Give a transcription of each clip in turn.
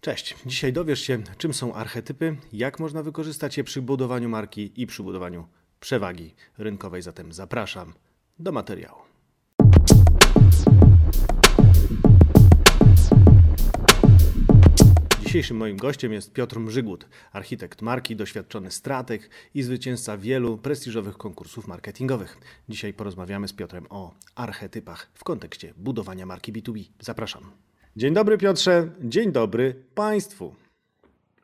Cześć. Dzisiaj dowiesz się, czym są archetypy, jak można wykorzystać je przy budowaniu marki i przy budowaniu przewagi rynkowej. Zatem zapraszam do materiału. Dzisiejszym moim gościem jest Piotr Mrzygłód, architekt marki, doświadczony strateg i zwycięzca wielu prestiżowych konkursów marketingowych. Dzisiaj porozmawiamy z Piotrem o archetypach w kontekście budowania marki B2B. Zapraszam. Dzień dobry Piotrze, dzień dobry Państwu.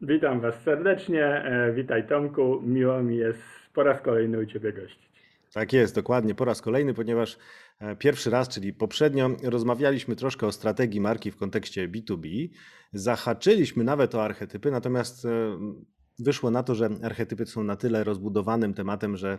Witam Was serdecznie, e, witaj Tomku, miło mi jest po raz kolejny u Ciebie gościć. Tak jest, dokładnie, po raz kolejny, ponieważ e, pierwszy raz, czyli poprzednio, rozmawialiśmy troszkę o strategii marki w kontekście B2B, zahaczyliśmy nawet o archetypy, natomiast e, wyszło na to, że archetypy są na tyle rozbudowanym tematem, że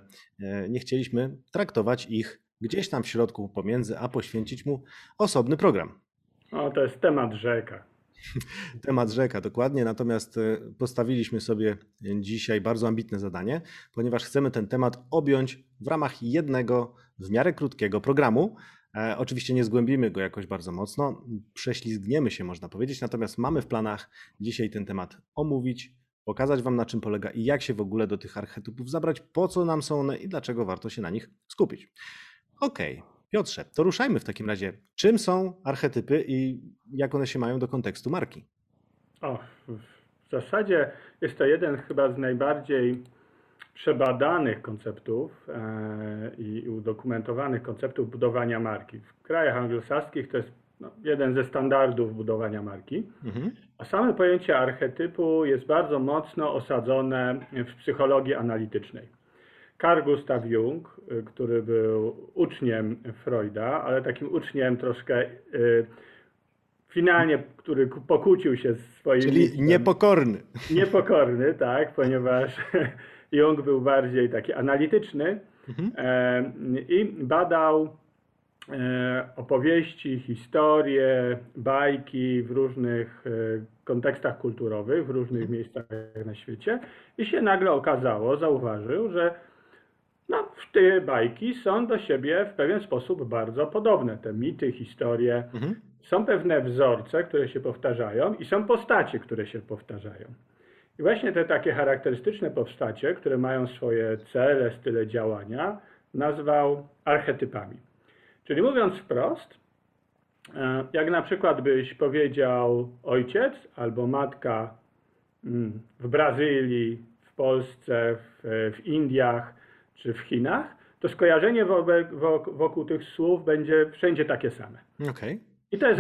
nie chcieliśmy traktować ich gdzieś tam w środku pomiędzy, a poświęcić mu osobny program. O, to jest temat rzeka. Temat rzeka, dokładnie. Natomiast e, postawiliśmy sobie dzisiaj bardzo ambitne zadanie, ponieważ chcemy ten temat objąć w ramach jednego w miarę krótkiego programu. E, oczywiście nie zgłębimy go jakoś bardzo mocno, prześlizgniemy się, można powiedzieć, natomiast mamy w planach dzisiaj ten temat omówić, pokazać Wam na czym polega i jak się w ogóle do tych archetypów zabrać, po co nam są one i dlaczego warto się na nich skupić. Okej, okay. Piotrze, to ruszajmy w takim razie. Czym są archetypy i jak one się mają do kontekstu marki? O, w zasadzie jest to jeden chyba z najbardziej przebadanych konceptów e, i udokumentowanych konceptów budowania marki. W krajach anglosaskich to jest no, jeden ze standardów budowania marki, mhm. a same pojęcie archetypu jest bardzo mocno osadzone w psychologii analitycznej. Carl Gustav Jung, y, który był uczniem Freuda, ale takim uczniem troszkę y, finalnie, który pokłócił się z swoim. Czyli niepokorny. Niepokorny, tak, ponieważ Jung był bardziej taki analityczny mhm. E, i badał e, opowieści, historie, bajki w różnych e, kontekstach kulturowych, w różnych mhm. miejscach na świecie i się nagle okazało, zauważył, że te bajki są do siebie w pewien sposób bardzo podobne. Te mity, historie. Mhm. Są pewne wzorce, które się powtarzają i są postacie, które się powtarzają. I właśnie te takie charakterystyczne postacie, które mają swoje cele, style działania, nazwał archetypami. Czyli mówiąc wprost, e, jak na przykład byś powiedział ojciec albo matka mm, w Brazylii, w Polsce, w, w Indiach, czy w Chinach, to skojarzenie wokół tych słów będzie wszędzie takie same. Okej. Okay.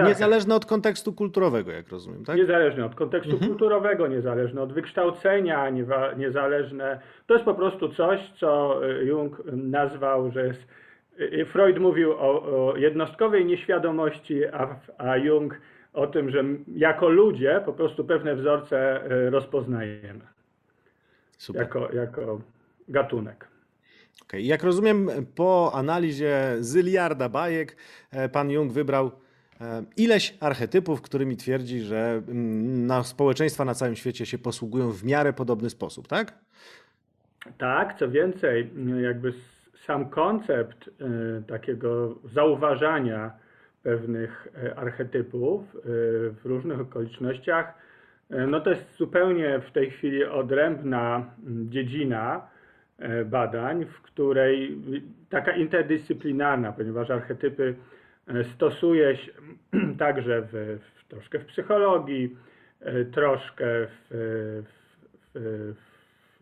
Niezależne od kontekstu kulturowego, jak rozumiem, tak? Niezależne od kontekstu mhm. kulturowego, niezależne od wykształcenia, niezależne. To jest po prostu coś, co y, Jung nazwał, że jest. Y, Freud mówił o, o jednostkowej nieświadomości, a, a Jung o tym, że jako ludzie po prostu pewne wzorce y, rozpoznajemy. Super. Jako, jako gatunek. Okay. Jak rozumiem, po analizie zyliarda bajek, e, pan Jung wybrał e, ileś archetypów, którymi twierdzi, że mm, na społeczeństwa na całym świecie się posługują w miarę podobny sposób, tak? Tak, co więcej, jakby sam koncept e, takiego zauważania pewnych archetypów w różnych okolicznościach, no to jest zupełnie w tej chwili odrębna dziedzina, badań, w której taka interdyscyplinarna, ponieważ archetypy e, stosuje się także w, w troszkę w psychologii, e, troszkę w, w,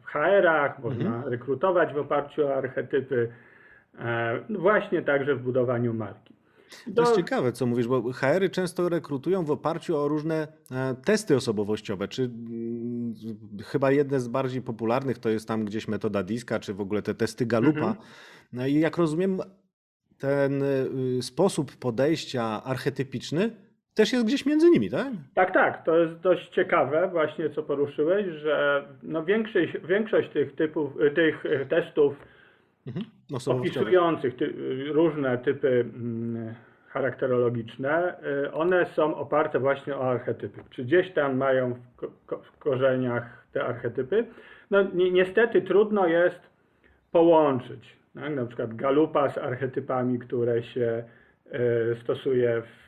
w HR-ach, można mhm. rekrutować w oparciu o archetypy, właśnie także w budowaniu marki. To jest ciekawe, co mówisz, bo HR-y często rekrutują w oparciu o różne e, testy osobowościowe. Czy mm, chyba jedne z bardziej popularnych to jest tam gdzieś metoda Diska, czy w ogóle te testy Galupa. Mhm. No i jak rozumiem, ten y, sposób podejścia archetypiczny też jest gdzieś między nimi, tak? Tak, tak. To jest dość ciekawe właśnie, co poruszyłeś, że no większość, większość tych typów, tych testów mhm. Opisujących ty, różne typy mm, charakterologiczne, y, one są oparte właśnie o archetypy. Czy gdzieś tam mają w, ko w korzeniach te archetypy? No ni niestety trudno jest połączyć. Tak? Na przykład galupa z archetypami, które się y, stosuje w,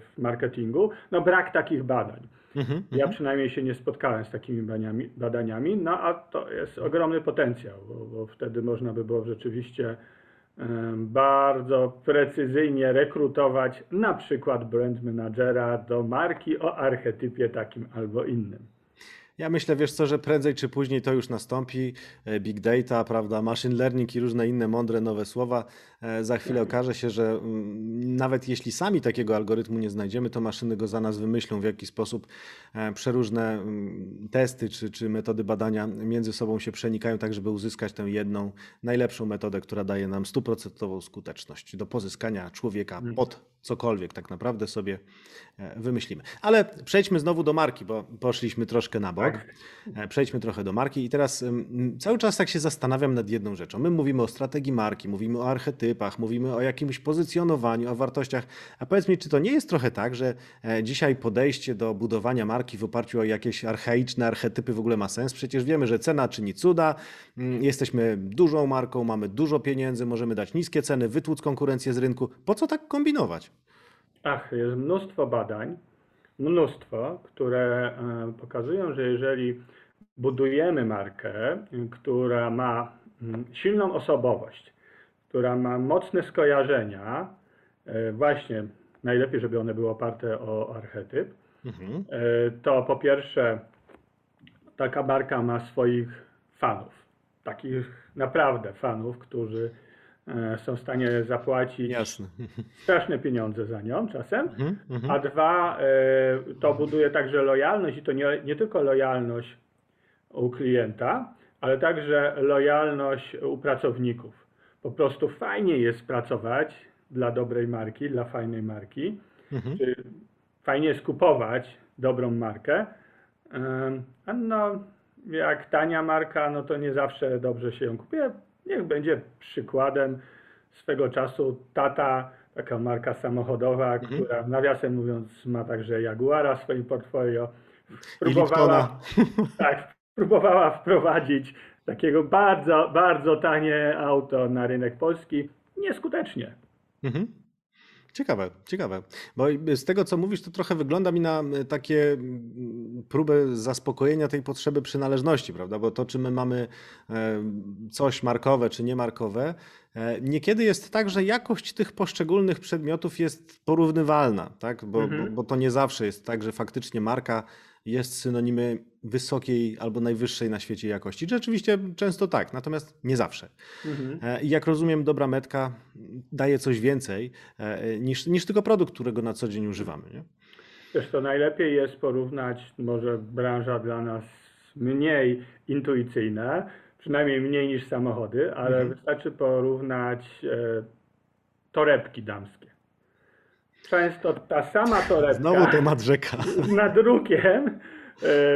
w marketingu. No brak takich badań. Mhm, Ja mhm. przynajmniej się nie spotkałem z takimi badaniami, badaniami no a to jest ogromny potencjał, bo, bo wtedy można by było rzeczywiście bardzo precyzyjnie rekrutować na przykład brand managera do marki o archetypie takim albo innym. Ja myślę, wiesz co, że prędzej czy później to już nastąpi. E, Big data, prawda, machine learning i różne inne mądre nowe słowa. E, Za chwilę okaże się, że mm, nawet jeśli sami takiego algorytmu nie znajdziemy, to maszyny go za nas wymyślą, w jaki sposób e, przeróżne mm, testy czy, czy metody badania między sobą się przenikają, tak żeby uzyskać tę jedną, najlepszą metodę, która daje nam stuprocentową skuteczność do pozyskania człowieka pod cokolwiek tak naprawdę sobie e, wymyślimy. Ale przejdźmy znowu do marki, bo poszliśmy troszkę na bok. E, Przejdźmy trochę do marki i teraz ym, cały czas tak się zastanawiam nad jedną rzeczą. My mówimy o strategii marki, mówimy o mówimy o jakimś pozycjonowaniu, o wartościach. A powiedz mi, czy to nie jest trochę tak, że e, dzisiaj podejście do budowania marki w oparciu o jakieś archaiczne archetypy w ogóle ma sens? Przecież wiemy, że cena czyni cuda, mm, jesteśmy dużą marką, mamy dużo pieniędzy, możemy dać niskie ceny, wytłuc konkurencję z rynku. Po co tak kombinować? Ach, jest mnóstwo badań, mnóstwo, które e, pokazują, że jeżeli budujemy markę, która ma mm, silną osobowość, która ma mocne skojarzenia, e, właśnie najlepiej, żeby one były oparte o archetyp, Mhm. e, to po pierwsze taka marka ma swoich fanów, takich naprawdę fanów, którzy e, są w stanie zapłacić Jasne. straszne pieniądze za nią czasem, Mhm, mhm. a dwa, to buduje także lojalność i to nie, nie tylko lojalność u klienta, ale także lojalność u pracowników. Po prostu fajnie jest pracować dla dobrej marki, dla fajnej marki, Mhm. czy fajnie jest kupować dobrą markę. A no, jak tania marka, no to nie zawsze dobrze się ją kupuje. Niech będzie przykładem swego czasu tata, taka marka samochodowa, która nawiasem mówiąc ma także Jaguara w swoim portfolio. Liptona. tak, próbowała wprowadzić takiego bardzo, bardzo tanie auto na rynek polski. Nieskutecznie. Mhm. Ciekawe, ciekawe. Bo z tego, co mówisz, to trochę wygląda mi na takie próbę zaspokojenia tej potrzeby przynależności, prawda? Bo to, czy my mamy e, coś markowe, czy niemarkowe, e, niekiedy jest tak, że jakość tych poszczególnych przedmiotów jest porównywalna, tak? Bo, Mhm. bo, bo to nie zawsze jest tak, że faktycznie marka jest synonimy wysokiej albo najwyższej na świecie jakości. Rzeczywiście często tak, natomiast nie zawsze. Mhm. E, jak rozumiem, dobra metka daje coś więcej e, niż, niż tylko produkt, którego na co dzień używamy. Nie? Wiesz, to najlepiej jest porównać, może branża dla nas mniej intuicyjna, przynajmniej mniej niż samochody, ale Mhm. wystarczy porównać e, torebki damskie. Często ta sama torebka Znowu temat rzeka. z nadrukiem, e,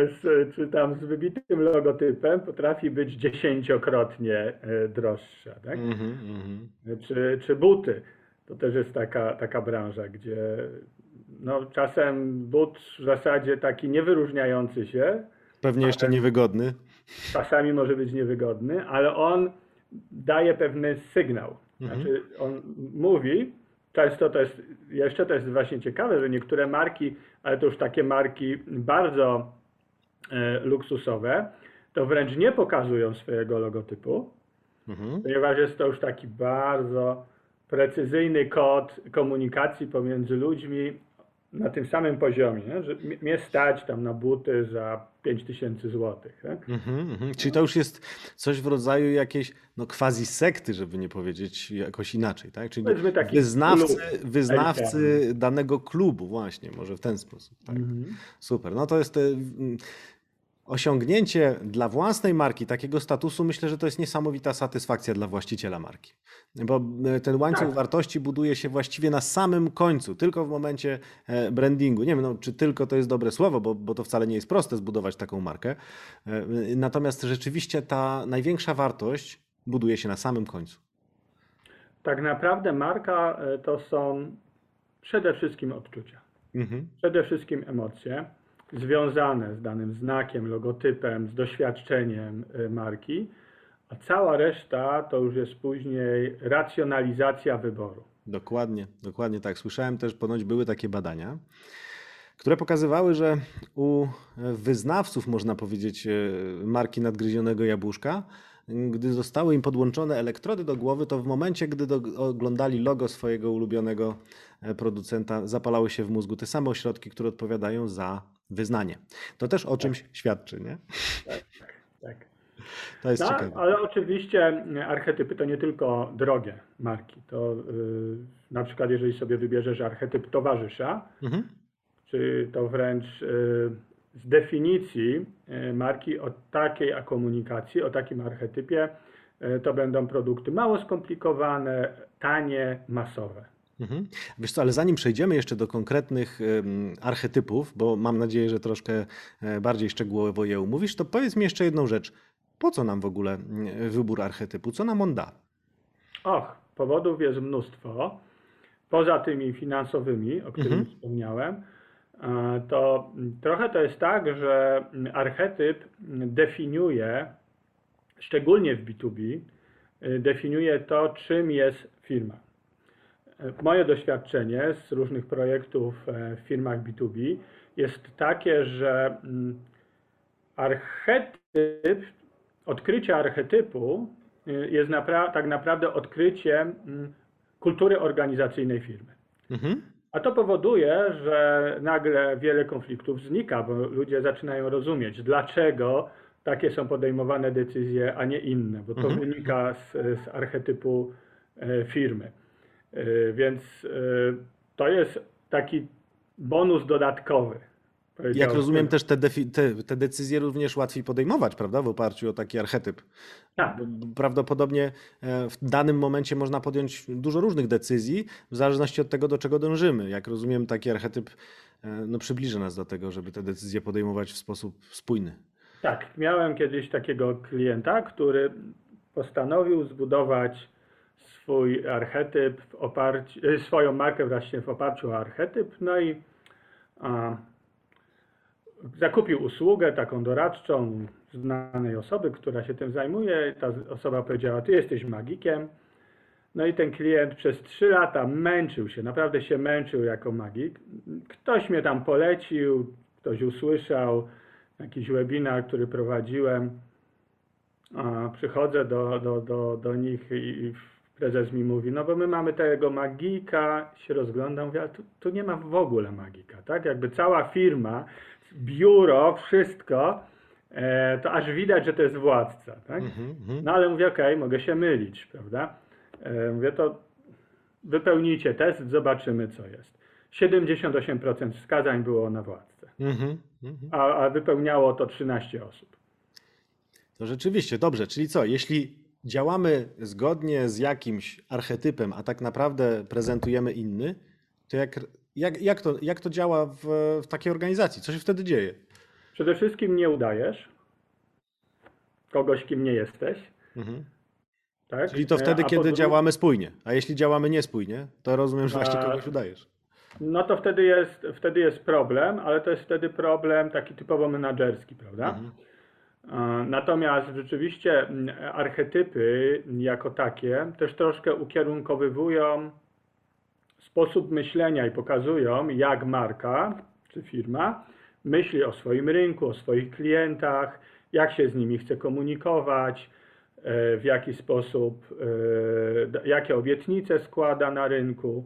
z, czy tam z wybitym logotypem potrafi być dziesięciokrotnie e, droższa. Tak? Mhm, mhm. czy, czy buty. To też jest taka, taka branża, gdzie no, czasem but w zasadzie taki niewyróżniający się, Pewnie jeszcze niewygodny. czasami może być niewygodny, ale on daje pewny sygnał. Mhm. Znaczy on mówi, często to jest, jeszcze to jest właśnie ciekawe, że niektóre marki, ale to już takie marki bardzo e, luksusowe, to wręcz nie pokazują swojego logotypu, Mhm. ponieważ jest to już taki bardzo precyzyjny kod komunikacji pomiędzy ludźmi na tym samym poziomie, nie? że mnie stać tam na buty za 5000 zł. Tak? Mhm, mhm. Czyli to już jest coś w rodzaju jakiejś no, quasi sekty, żeby nie powiedzieć jakoś inaczej, tak? Czyli wyznawcy, klub wyznawcy danego klubu, właśnie, może w ten sposób. Tak. Mhm. Super. No to jest mm, osiągnięcie dla własnej marki takiego statusu, myślę, że to jest niesamowita satysfakcja dla właściciela marki. Bo e, ten łańcuch Tak. wartości buduje się właściwie na samym końcu, tylko w momencie e, brandingu. Nie wiem, no, czy tylko to jest dobre słowo, bo, bo to wcale nie jest proste zbudować taką markę. E, Natomiast rzeczywiście ta największa wartość buduje się na samym końcu. Tak naprawdę marka to są przede wszystkim odczucia, Mhm. przede wszystkim emocje związane z danym znakiem, logotypem, z doświadczeniem e, marki, a cała reszta to już jest później racjonalizacja wyboru. Dokładnie, dokładnie tak. Słyszałem też, ponoć były takie badania, które pokazywały, że u wyznawców, można powiedzieć, marki nadgryzionego jabłuszka, gdy zostały im podłączone elektrody do głowy, to w momencie, gdy do, oglądali logo swojego ulubionego e, producenta, zapalały się w mózgu te same ośrodki, które odpowiadają za wyznanie. To też o czymś tak. świadczy, nie? Tak, tak. To jest no, ciekawe. Ale oczywiście archetypy to nie tylko drogie marki. To yy, na przykład, jeżeli sobie wybierzesz archetyp towarzysza, mhm. czy to wręcz yy, z definicji e, marki o takiej komunikacji, o takim archetypie, e, to będą produkty mało skomplikowane, tanie, masowe. Mhm. Wiesz co, ale zanim przejdziemy jeszcze do konkretnych archetypów, bo mam nadzieję, że troszkę e, bardziej szczegółowo je umówisz, to powiedz mi jeszcze jedną rzecz. Po co nam w ogóle wybór archetypu? Co nam on da? Och, powodów jest mnóstwo. Poza tymi finansowymi, o których mhm. wspomniałem, to trochę to jest tak, że archetyp definiuje, szczególnie w B2B, definiuje to, czym jest firma. Moje doświadczenie z różnych projektów w firmach B2B jest takie, że mm, archetyp, odkrycie archetypu jest napra tak naprawdę odkryciem mm, kultury organizacyjnej firmy. Mhm. A to powoduje, że nagle wiele konfliktów znika, bo ludzie zaczynają rozumieć, dlaczego takie są podejmowane decyzje, a nie inne, bo to mhm. wynika z, z archetypu e, firmy. E, więc e, to jest taki bonus dodatkowy. Jak rozumiem, też te, te, te, decyzje również łatwiej podejmować, prawda, w oparciu o taki archetyp. Tak. Prawdopodobnie e, w danym momencie można podjąć dużo różnych decyzji, w zależności od tego, do czego dążymy. Jak rozumiem, taki archetyp no, przybliży nas do tego, żeby te decyzje podejmować w sposób spójny. Tak, miałem kiedyś takiego klienta, który postanowił zbudować swój archetyp w oparciu, e, swoją markę właśnie w oparciu o archetyp, no i a, zakupił usługę taką doradczą znanej osoby, która się tym zajmuje. Ta osoba powiedziała, ty jesteś magikiem. No i ten klient przez trzy lata męczył się, naprawdę się męczył jako magik. Ktoś mnie tam polecił, ktoś usłyszał, jakiś webinar, który prowadziłem. A przychodzę do, do, do, do nich i prezes mi mówi, no bo my mamy tego magika, się rozglądam, mówię, ale tu, tu nie ma w ogóle magika, tak? Jakby cała firma biuro, wszystko, e, to aż widać, że to jest władca. Tak? Mm -hmm. No ale mówię, okej, okay, mogę się mylić, prawda? E, mówię, to wypełnijcie test, zobaczymy, co jest. 78% wskazań było na władcę, -hmm. a, a wypełniało to 13 osób. To rzeczywiście, dobrze, czyli co, jeśli działamy zgodnie z jakimś archetypem, a tak naprawdę prezentujemy inny, to jak jak, jak, to, jak to działa w, w takiej organizacji? Co się wtedy dzieje? Przede wszystkim nie udajesz kogoś, kim nie jesteś. Mhm. Tak? Czyli to wtedy, kiedy działamy spójnie. A jeśli działamy niespójnie, to rozumiem, że właśnie kogoś udajesz. No to wtedy jest, wtedy jest problem, ale to jest wtedy problem taki typowo menedżerski, prawda? Mhm. Natomiast rzeczywiście archetypy jako takie też troszkę ukierunkowywują sposób myślenia i pokazują, jak marka czy firma myśli o swoim rynku, o swoich klientach, jak się z nimi chce komunikować, e, w jaki sposób, e, jakie obietnice składa na rynku.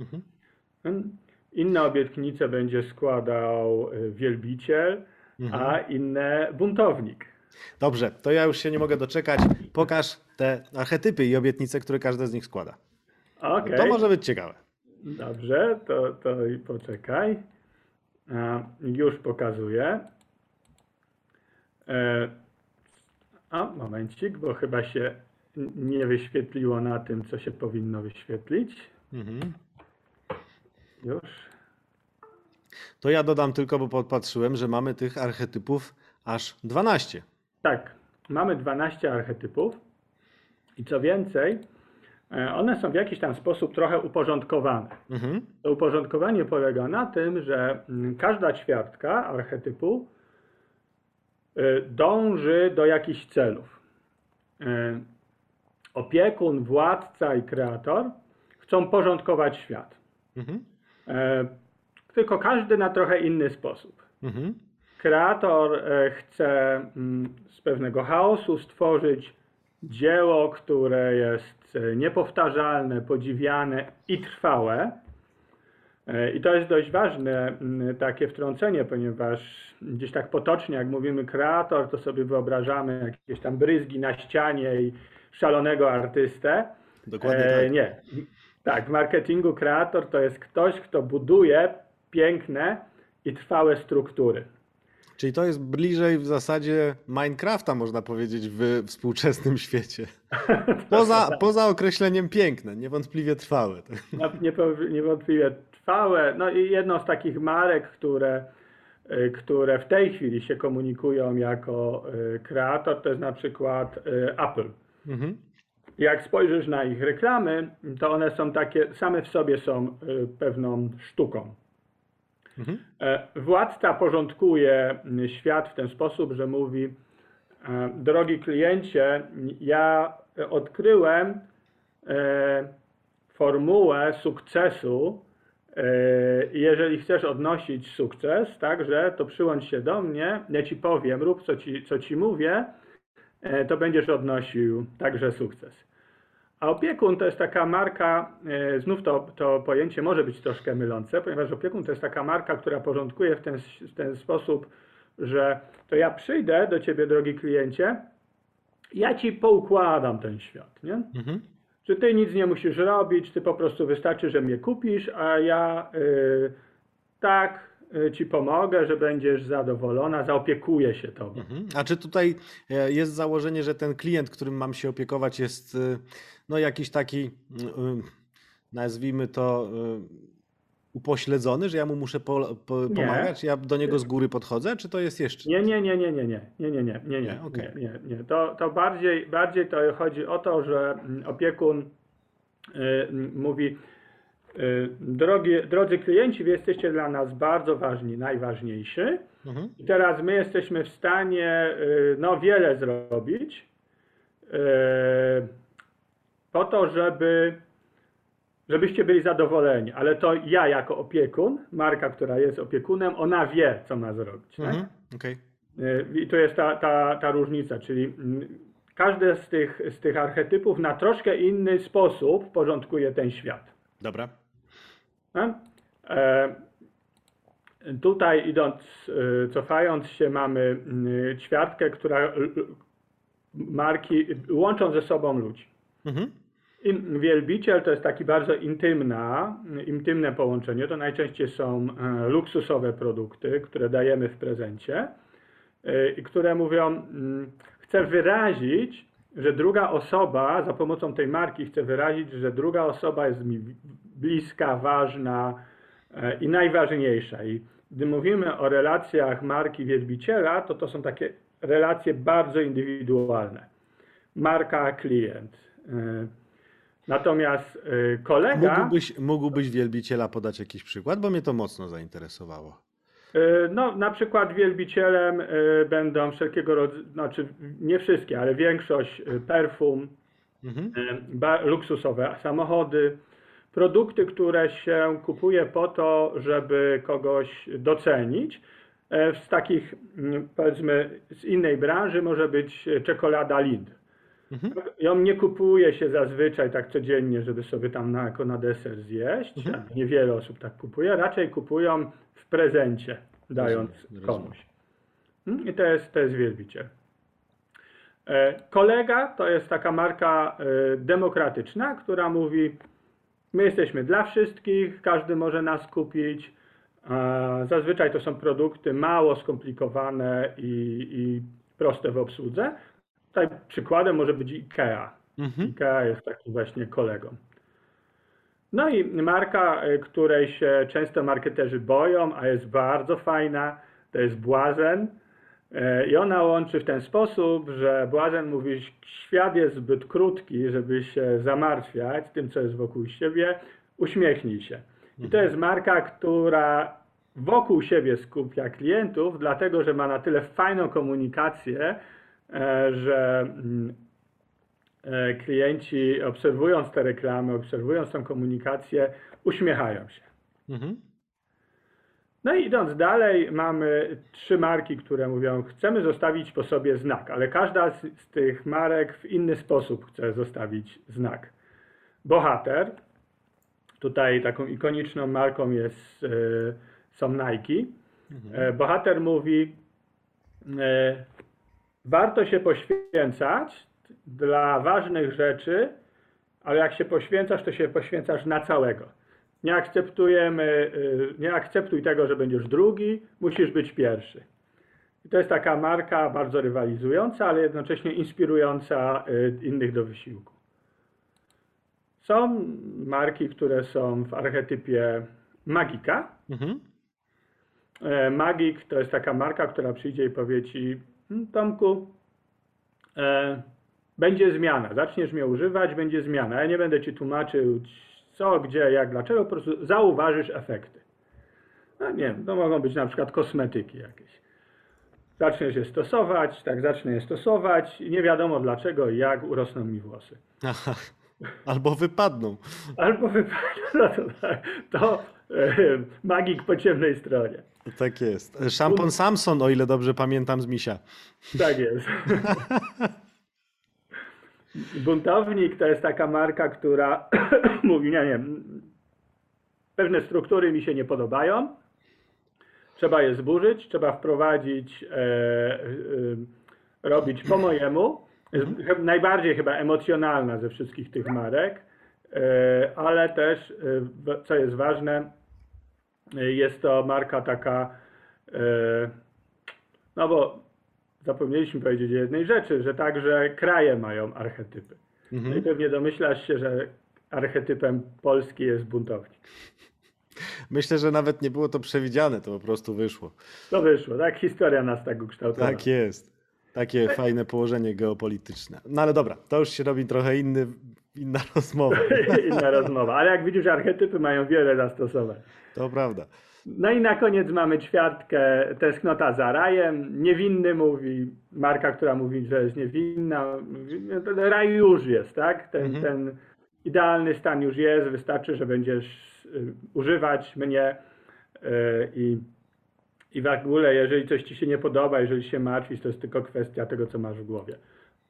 Mhm. Inne obietnice będzie składał e, wielbiciel, mhm. a inne buntownik. Dobrze, to ja już się nie mogę doczekać. Pokaż te archetypy i obietnice, które każdy z nich składa. Okay. To może być ciekawe. Dobrze, to, to poczekaj. Już pokazuję. E, a, momencik, bo chyba się nie wyświetliło na tym, co się powinno wyświetlić. Mhm. Już. To ja dodam tylko, bo podpatrzyłem, że mamy tych archetypów aż 12. Tak, mamy 12 archetypów. I co więcej, E, one są w jakiś tam sposób trochę uporządkowane. Mhm. To uporządkowanie polega na tym, że mm, każda ćwiartka archetypu e, dąży do jakichś celów. E, opiekun, władca i kreator chcą porządkować świat. Mhm. tylko każdy na trochę inny sposób. Mhm. Kreator e, chce mm, z pewnego chaosu stworzyć dzieło, które jest e, niepowtarzalne, podziwiane i trwałe. E, I to jest dość ważne mm, takie wtrącenie, ponieważ gdzieś tak potocznie, jak mówimy kreator, to sobie wyobrażamy jakieś tam bryzgi na ścianie i szalonego artystę. Dokładnie E, tak. Nie. Tak, w marketingu kreator to jest ktoś, kto buduje piękne i trwałe struktury. Czyli to jest bliżej w zasadzie Minecrafta, można powiedzieć, w współczesnym świecie. Poza, poza określeniem piękne, niewątpliwie trwałe. No, niewątpliwie trwałe. No i jedną z takich marek, które, y, które w tej chwili się komunikują jako y, kreator, to jest na przykład y, Apple. Mhm. Jak spojrzysz na ich reklamy, to one są takie, same w sobie są pewną sztuką. Mhm. E, Władca porządkuje świat w ten sposób, że mówi: e, Drogi kliencie, ja odkryłem e, formułę sukcesu. Jeżeli chcesz odnosić sukces, także to przyłącz się do mnie, ja ci powiem, rób co ci, co ci mówię, to będziesz odnosił także sukces. A opiekun to jest taka marka, e, znów to, to pojęcie może być troszkę mylące, ponieważ opiekun to jest taka marka, która porządkuje w ten, w ten sposób, że to ja przyjdę do ciebie, drogi kliencie, ja ci poukładam ten świat, nie? Mhm. Że ty nic nie musisz robić, ty po prostu wystarczy, że mnie kupisz, a ja y, tak y, ci pomogę, że będziesz zadowolona, zaopiekuję się tobą. Mhm. A czy tutaj e, jest założenie, że ten klient, którym mam się opiekować, jest e, no jakiś taki, mm, nazwijmy to, e, upośledzony, że ja mu muszę po, po, pomagać? Ja do niego z góry podchodzę, czy to jest jeszcze? Nie, nie, nie, nie, nie, nie, nie, nie, nie, nie, Nie, okej. nie, nie, nie. To, to bardziej, bardziej to chodzi o to, że mm, opiekun y, mówi, y, drogi, drodzy klienci, wy jesteście dla nas bardzo ważni, najważniejsi. Mhm. I teraz my jesteśmy w stanie y, no, wiele zrobić y, po to, żeby, żebyście byli zadowoleni. Ale to ja jako opiekun, marka, która jest opiekunem, ona wie, co ma zrobić. Tak? Mhm. Okej. Y, I to jest ta, ta, ta różnica, czyli mm, każdy z tych, z tych archetypów na troszkę inny sposób porządkuje ten świat. Dobra. tak? E, Tutaj idąc, y, cofając się, mamy y, ćwiartkę, która marki łączą ze sobą ludzi. Mhm. Wielbiciel to jest taki bardzo intymna, intymne połączenie. To najczęściej są e, luksusowe produkty, które dajemy w prezencie e, i które mówią, chcę wyrazić, że druga osoba, za pomocą tej marki chcę wyrazić, że druga osoba jest mi bliska, ważna e, i najważniejsza. I gdy mówimy o relacjach marki wielbiciela, to to są takie relacje bardzo indywidualne. Marka, klient. E, Natomiast y, kolega, Mógłbyś, mógłbyś wielbiciela podać jakiś przykład, bo mnie to mocno zainteresowało. y, no na przykład wielbicielem będą wszelkiego rodzaju, znaczy nie wszystkie, ale większość perfum, Mhm. luksusowe samochody, produkty, które się kupuje po to, żeby kogoś docenić. E, Z takich mm, powiedzmy z innej branży może być e, czekolada Lind. Mhm. Ją nie kupuje się zazwyczaj tak codziennie, żeby sobie tam na, jako na deser zjeść. Mhm. Niewiele osób tak kupuje. Raczej kupują w prezencie, dając Rozumiem, komuś. Mm, I to jest, to jest wielbiciel. E, Kolega to jest taka marka e, demokratyczna, która mówi: My jesteśmy dla wszystkich, każdy może nas kupić. Zazwyczaj to są produkty mało skomplikowane i, i proste w obsłudze. Tutaj przykładem może być IKEA. Mhm. IKEA jest takim właśnie kolegą. No i marka, y, której się często marketerzy boją, a jest bardzo fajna, to jest Błazen. E, I ona łączy w ten sposób, że Błazen mówi, świat jest zbyt krótki, żeby się zamartwiać tym, co jest wokół siebie, uśmiechnij się. I to jest marka, która wokół siebie skupia klientów, dlatego że ma na tyle fajną komunikację, że mm, e, klienci obserwując te reklamy, obserwując tą komunikację, uśmiechają się. Mhm. No i idąc dalej, mamy trzy marki, które mówią, chcemy zostawić po sobie znak, ale każda z, z tych marek w inny sposób chce zostawić znak. Bohater, tutaj taką ikoniczną marką jest, e, są Nike. E, Bohater mówi, e, warto się poświęcać dla ważnych rzeczy, ale jak się poświęcasz, to się poświęcasz na całego. Nie akceptujemy, y, nie akceptuj tego, że będziesz drugi, musisz być pierwszy. I to jest taka marka bardzo rywalizująca, ale jednocześnie inspirująca y, innych do wysiłku. Są marki, które są w archetypie magika. Mhm. E, Magik to jest taka marka, która przyjdzie i powie ci, "Mm, Tomku, e, będzie zmiana, zaczniesz mnie używać, będzie zmiana. Ja nie będę ci tłumaczył co, gdzie, jak, dlaczego, po prostu zauważysz efekty. No nie wiem, to mogą być na przykład kosmetyki jakieś. Zaczniesz je stosować, tak zacznę je stosować i nie wiadomo dlaczego i jak urosną mi włosy. Aha. Albo wypadną. Albo wypadnie, no to, tak, to magik po ciemnej stronie. Tak jest. Szampon Samson, o ile dobrze pamiętam z misia. Tak jest. Buntownik to jest taka marka, która mówi, nie, nie, pewne struktury mi się nie podobają, trzeba je zburzyć, trzeba wprowadzić, e, e, robić po mojemu. Najbardziej chyba emocjonalna ze wszystkich tych marek, e, ale też, e, co jest ważne, jest to marka taka, e, no bo zapomnieliśmy powiedzieć o jednej rzeczy, że także kraje mają archetypy. No i Mhm. pewnie domyślasz się, że archetypem Polski jest buntownik. Myślę, że nawet nie było to przewidziane, to po prostu wyszło. To wyszło, tak? Historia nas tak ukształtowała. Tak jest. Takie fajne położenie geopolityczne. No ale dobra, to już się robi trochę inny, inna rozmowa. Inna rozmowa. Ale jak widzisz, archetypy mają wiele zastosowań. To prawda. No i na koniec mamy ćwiartkę tęsknota za rajem. Niewinny mówi, marka, która mówi, że jest niewinna. Raj już jest, tak? Ten, Mhm. ten idealny stan już jest, wystarczy, że będziesz y, używać mnie y, i, i w ogóle, jeżeli coś ci się nie podoba, jeżeli się martwisz, to jest tylko kwestia tego, co masz w głowie.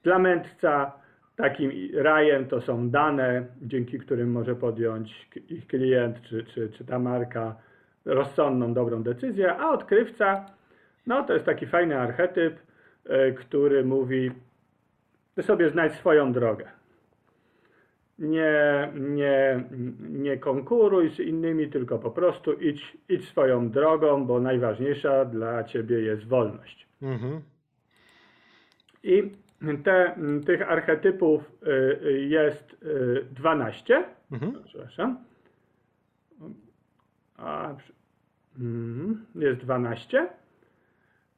Dla mędrca takim rajem to są dane, dzięki którym może podjąć ich klient czy, czy, czy ta marka rozsądną, dobrą decyzję, a odkrywca, no to jest taki fajny archetyp, y, który mówi, ty sobie znajdź swoją drogę. Nie, nie, nie konkuruj z innymi, tylko po prostu idź, idź swoją drogą, bo najważniejsza dla ciebie jest wolność. Mhm. I te, tych archetypów y, y, jest y, 12. Mhm. Przepraszam. A, mhm, jest 12.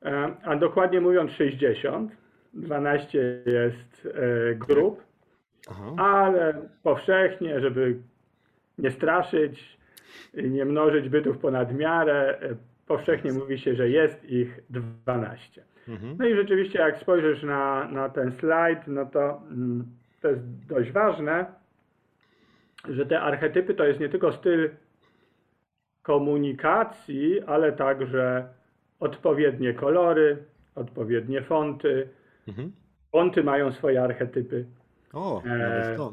E, A dokładnie mówiąc 60. 12 jest e, grup, Aha. ale powszechnie, żeby nie straszyć, i nie mnożyć bytów ponad miarę, powszechnie mówi się, że jest ich 12. Mhm. No i rzeczywiście, jak spojrzysz na, na ten slajd, no to mm, to jest dość ważne, że te archetypy to jest nie tylko styl komunikacji, ale także odpowiednie kolory, odpowiednie fonty. Mhm. Fonty mają swoje archetypy. O, to.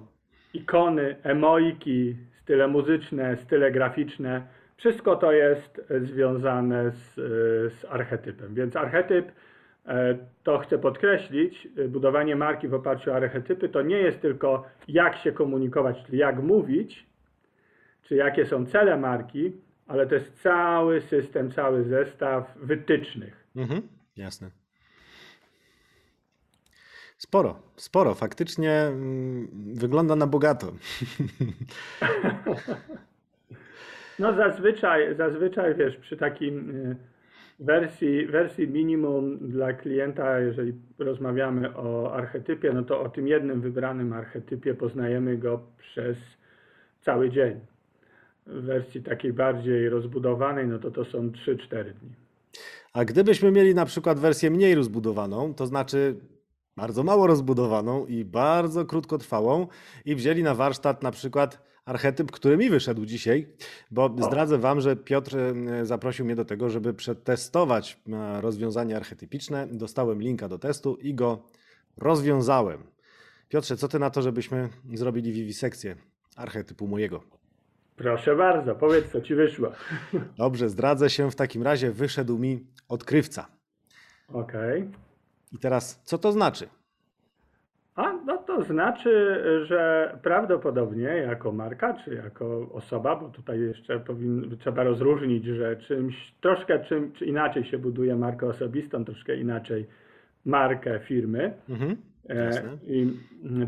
Ikony, emojki, style muzyczne, style graficzne. Wszystko to jest e, związane z, e, z archetypem. Więc archetyp, e, to chcę podkreślić, budowanie marki w oparciu o archetypy to nie jest tylko jak się komunikować, czyli jak mówić, czy jakie są cele marki, ale to jest cały system, cały zestaw wytycznych. Mhm. Jasne. Sporo, sporo. Faktycznie mm, wygląda na bogato. No zazwyczaj, zazwyczaj wiesz, przy takim y, wersji, wersji minimum dla klienta, jeżeli rozmawiamy o archetypie, no to o tym jednym wybranym archetypie poznajemy go przez cały dzień. W wersji takiej bardziej rozbudowanej, no to to są 3-4 dni. A gdybyśmy mieli na przykład wersję mniej rozbudowaną, to znaczy bardzo mało rozbudowaną i bardzo krótkotrwałą i wzięli na warsztat na przykład archetyp, który mi wyszedł dzisiaj, bo zdradzę Wam, że Piotr e, zaprosił mnie do tego, żeby przetestować e, rozwiązanie archetypiczne. Dostałem linka do testu i go rozwiązałem. Piotrze, co ty na to, żebyśmy zrobili wiwisekcję archetypu mojego? Proszę bardzo, powiedz, co ci wyszło. Dobrze, zdradzę się. W takim razie wyszedł mi odkrywca. Okej. I teraz, co to znaczy? A, no to znaczy, że prawdopodobnie jako marka, czy jako osoba, bo tutaj jeszcze powin, trzeba rozróżnić, że czymś troszkę czym, czy inaczej się buduje markę osobistą, troszkę inaczej markę firmy. Mhm. E. I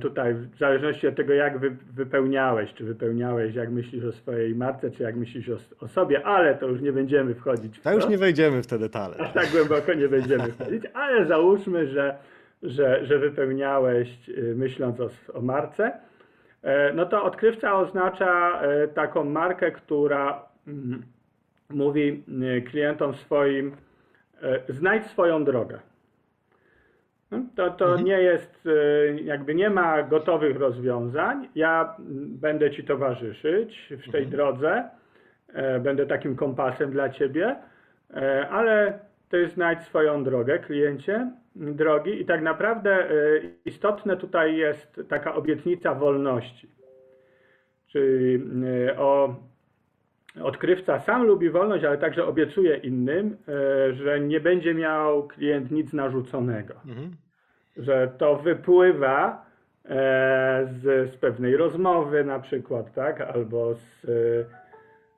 tutaj w zależności od tego, jak wy, wypełniałeś, czy wypełniałeś, jak myślisz o swojej marce, czy jak myślisz o, o sobie, ale to już nie będziemy wchodzić w To to. już nie wejdziemy w te detale. Aż tak głęboko nie będziemy wchodzić, ale załóżmy, że, że, że wypełniałeś y, myśląc o, o marce, e, no to odkrywca oznacza e, taką markę, która mm, mówi y, klientom swoim, e, znajdź swoją drogę. No, To, to Mhm. nie jest, y, jakby nie ma gotowych rozwiązań. Ja mm, będę Ci towarzyszyć w tej Mhm. drodze, będę takim kompasem dla Ciebie, ale Ty znajdź swoją drogę, kliencie drogi i tak naprawdę e, istotne tutaj jest taka obietnica wolności. Czyli e, o, odkrywca sam lubi wolność, ale także obiecuje innym, e, że nie będzie miał klient nic narzuconego Mhm. że to wypływa z, z pewnej rozmowy na przykład, tak? Albo z,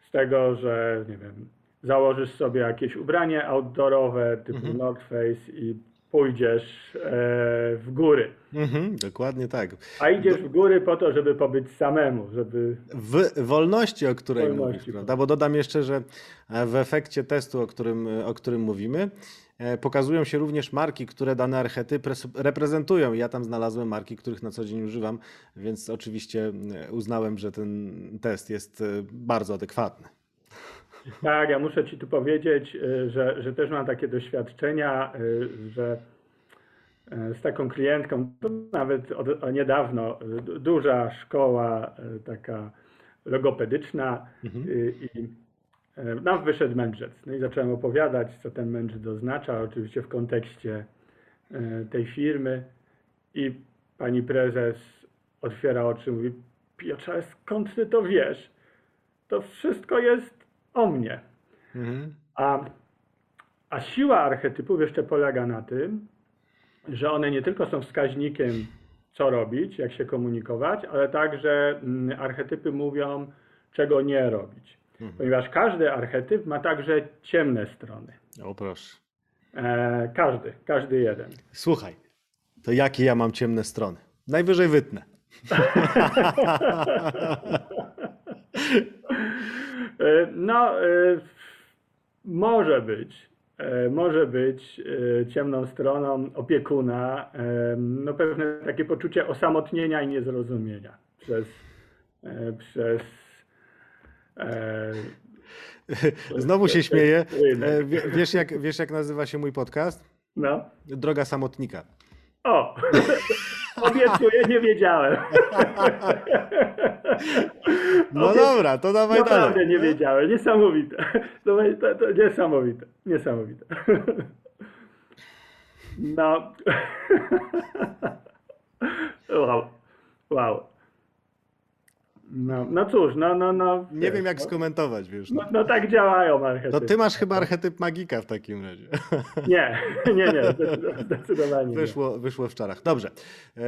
z tego, że nie wiem, założysz sobie jakieś ubranie outdoorowe typu Mhm. North Face i pójdziesz e, w góry. Mhm, dokładnie tak. A idziesz w góry po to, żeby pobyć samemu, żeby W wolności, o której Wolności, mówisz, prawda? Bo dodam jeszcze, że e, w efekcie testu, o którym, o którym mówimy, e, pokazują się również marki, które dane archetyp res- reprezentują. Ja tam znalazłem marki, których na co dzień używam, więc oczywiście e, uznałem, że ten test jest e, bardzo adekwatny. Tak, ja muszę Ci tu powiedzieć, y, że, że też mam takie doświadczenia, y, że y, z taką klientką, to nawet od, niedawno, du- duża szkoła taka logopedyczna Mhm. i nam wyszedł mędrzec. No i zacząłem opowiadać, co ten mędrzec oznacza, oczywiście w kontekście tej firmy i pani prezes otwiera oczy i mówi, Piotrze, skąd Ty to wiesz? To wszystko jest o mnie. Mhm. A, a siła archetypów jeszcze polega na tym, że one nie tylko są wskaźnikiem, co robić, jak się komunikować, ale także mm, archetypy mówią, czego nie robić. Mhm. Ponieważ każdy archetyp ma także ciemne strony. O proszę. E, każdy, każdy jeden. Słuchaj, to jakie ja mam ciemne strony? Najwyżej wytnę. E, No, e, może być. e, Może być ciemną stroną opiekuna, no pewne takie poczucie osamotnienia i niezrozumienia przez, przez Znowu się śmieję. Wiesz jak, wiesz, jak nazywa się mój podcast? no. Droga samotnika. O! Obiecuję, nie wiedziałem. No Obie- dobra, to dawaj Naprawdę dalej. nie wiedziałem. Niesamowite. To, to, to niesamowite. Niesamowite. No. Wow. Wow. No, no cóż, no, no, no. Nie wiesz, wiem jak no, skomentować, wiesz. no, No. no tak działają archetypy. To ty masz chyba archetyp magika w takim razie. Nie, nie, nie, zdecydowanie- zdecydowanie nie. Wyszło, wyszło w czarach. Dobrze. E,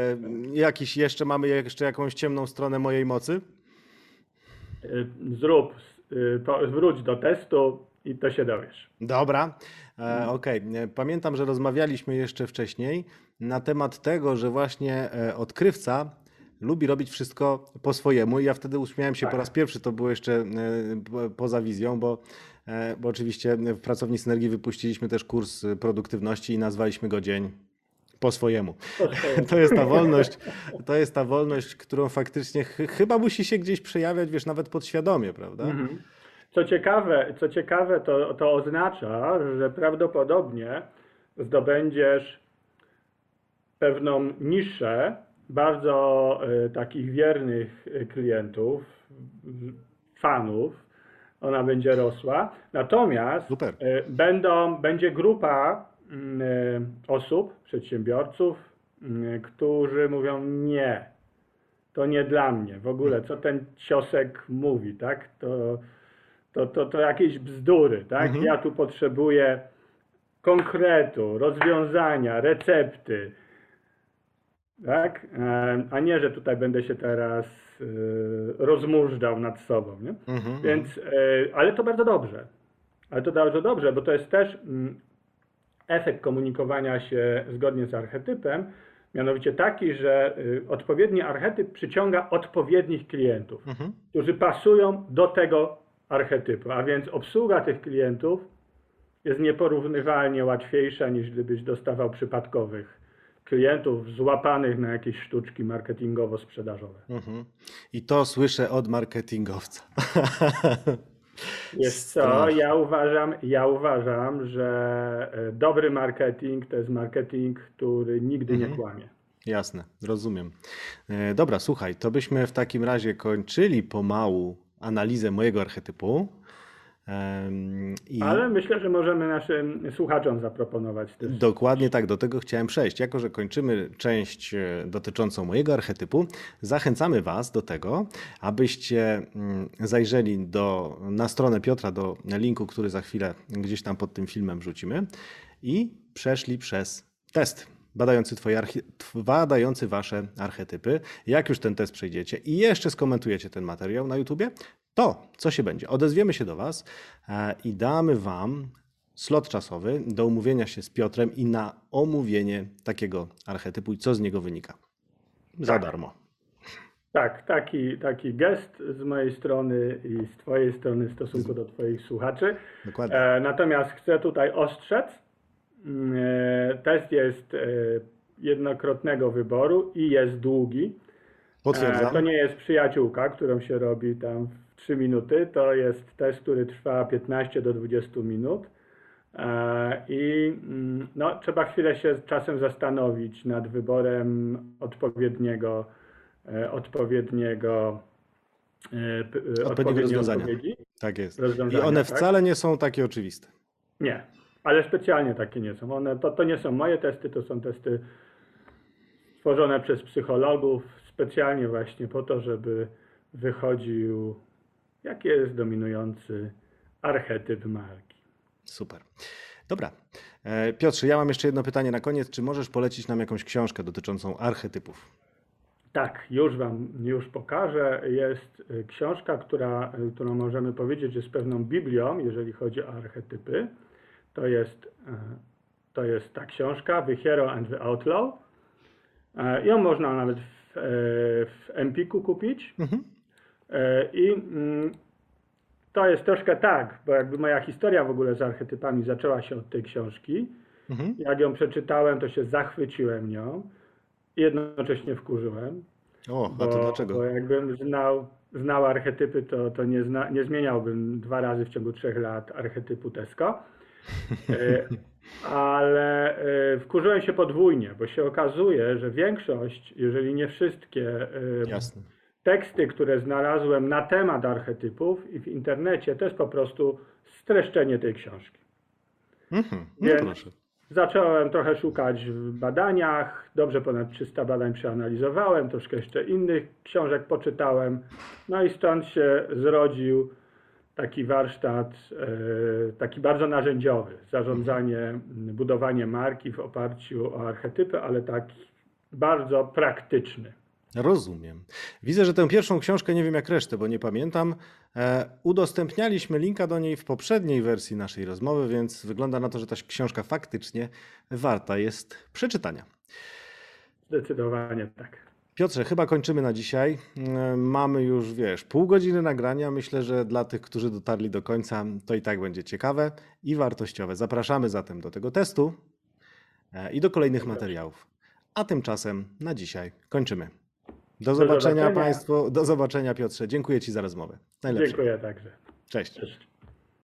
jakiś jeszcze mamy jeszcze jakąś ciemną stronę mojej mocy? Y, Zrób, po- wróć do testu i to się dowiesz. Dobra. E, Okej. E, Pamiętam, że rozmawialiśmy jeszcze wcześniej na temat tego, że właśnie e, odkrywca lubi robić wszystko po swojemu. I ja wtedy uśmiałem się po raz pierwszy, to było jeszcze e, po- poza wizją, bo, e, bo oczywiście w Pracowni Synergii wypuściliśmy też kurs e, produktywności i nazwaliśmy go Dzień po swojemu. To jest ta wolność, to jest ta wolność, którą faktycznie ch chyba musi się gdzieś przejawiać, wiesz, nawet podświadomie, prawda? Mhm. Co ciekawe, co ciekawe to, to oznacza, że prawdopodobnie zdobędziesz pewną niszę bardzo e, takich wiernych e, klientów, fanów. Ona będzie rosła. Natomiast Super. e, będą, będzie grupa mm, osób, przedsiębiorców, mm, którzy mówią nie, to nie dla mnie. W ogóle, co ten ciosek mówi, tak? To, to, to, to jakieś bzdury, tak? Mhm. Ja tu potrzebuję konkretu, rozwiązania, recepty, tak? A nie, że tutaj będę się teraz e, rozmużdżał nad sobą, nie? Mhm. Więc, e, ale to bardzo dobrze. Ale to bardzo dobrze, bo to jest też mm, efekt komunikowania się zgodnie z archetypem, mianowicie taki, że y, odpowiedni archetyp przyciąga odpowiednich klientów, Mhm. którzy pasują do tego archetypu, a więc obsługa tych klientów jest nieporównywalnie łatwiejsza niż gdybyś dostawał przypadkowych klientów złapanych na jakieś sztuczki marketingowo-sprzedażowe. Mhm. I to słyszę od marketingowca. Jest co, ja uważam, ja uważam, że e, dobry marketing to jest marketing, który nigdy nie Mhm. kłamie. Jasne, rozumiem. E, Dobra, słuchaj, to byśmy w takim razie kończyli pomału analizę mojego archetypu. I Ale myślę, że możemy naszym słuchaczom zaproponować też. dokładnie tak, do tego chciałem przejść. Jako, że kończymy część e, dotyczącą mojego archetypu, zachęcamy Was do tego, abyście mm, zajrzeli do, na stronę Piotra, do linku, który za chwilę gdzieś tam pod tym filmem wrzucimy i przeszli przez test. Badający, twoje archi- badający wasze archetypy. Jak już ten test przejdziecie i jeszcze skomentujecie ten materiał na YouTubie, to co się będzie? Odezwiemy się do Was e, i damy Wam slot czasowy do umówienia się z Piotrem i na omówienie takiego archetypu i co z niego wynika. Za Tak. darmo. Tak, taki, taki gest z mojej strony i z Twojej strony w stosunku do Twoich słuchaczy. Dokładnie. E, natomiast chcę tutaj ostrzec, mm, e, test jest jednokrotnego wyboru i jest długi. Potwierdzam. To nie jest przyjaciółka, którą się robi tam w 3 minuty. To jest test, który trwa 15 do 20 minut. E, I mm, no, trzeba chwilę się czasem zastanowić nad wyborem odpowiedniego, e, odpowiedniego, e, odpowiedniej rozwiązania. Tak jest. I rozwiązania, one tak? wcale nie są takie oczywiste. Nie, ale specjalnie takie nie są. One, to, to nie są moje testy, to są testy stworzone przez psychologów specjalnie właśnie po to, żeby wychodził, jaki jest dominujący archetyp marki. Super. Dobra. E, Piotrze, ja mam jeszcze jedno pytanie na koniec. Czy możesz polecić nam jakąś książkę dotyczącą archetypów? Tak, już Wam już pokażę. Jest y, książka, która, y, którą możemy powiedzieć jest pewną Biblią, jeżeli chodzi o archetypy. To jest, to jest ta książka, The Hero and the Outlaw. E, Ją można nawet w, e, w Empiku kupić. Mhm. E, I mm, to jest troszkę tak, bo jakby moja historia w ogóle z archetypami zaczęła się od tej książki. Mhm. Jak ją przeczytałem, to się zachwyciłem nią i jednocześnie wkurzyłem. O, a Bo, to dlaczego? bo jakbym znał, znał archetypy, to, to nie, zna, nie zmieniałbym dwa razy w ciągu trzech lat archetypu Tesco. E, Ale e, wkurzyłem się podwójnie, bo się okazuje, że większość, jeżeli nie wszystkie Jasne. Teksty, które znalazłem na temat archetypów i w internecie, to jest po prostu streszczenie tej książki. Mhm. No Więc- proszę. Zacząłem trochę szukać w badaniach, dobrze ponad 300 badań przeanalizowałem, troszkę jeszcze innych książek poczytałem, no i stąd się zrodził taki warsztat, e, taki bardzo narzędziowy, zarządzanie, budowanie marki w oparciu o archetypy, ale taki bardzo praktyczny. Rozumiem. Widzę, że tę pierwszą książkę nie wiem jak resztę, bo nie pamiętam. E, udostępnialiśmy linka do niej w poprzedniej wersji naszej rozmowy, więc wygląda na to, że ta książka faktycznie warta jest przeczytania. Zdecydowanie tak. Piotrze, chyba kończymy na dzisiaj. E, Mamy już, wiesz, pół godziny nagrania. Myślę, że dla tych, którzy dotarli do końca, to i tak będzie ciekawe i wartościowe. Zapraszamy zatem do tego testu e, i do kolejnych materiałów. A tymczasem na dzisiaj kończymy. Do zobaczenia zobaczenia. Państwu, do zobaczenia Piotrze. Dziękuję Ci za rozmowę. Najlepsze. Dziękuję także. Cześć. Cześć.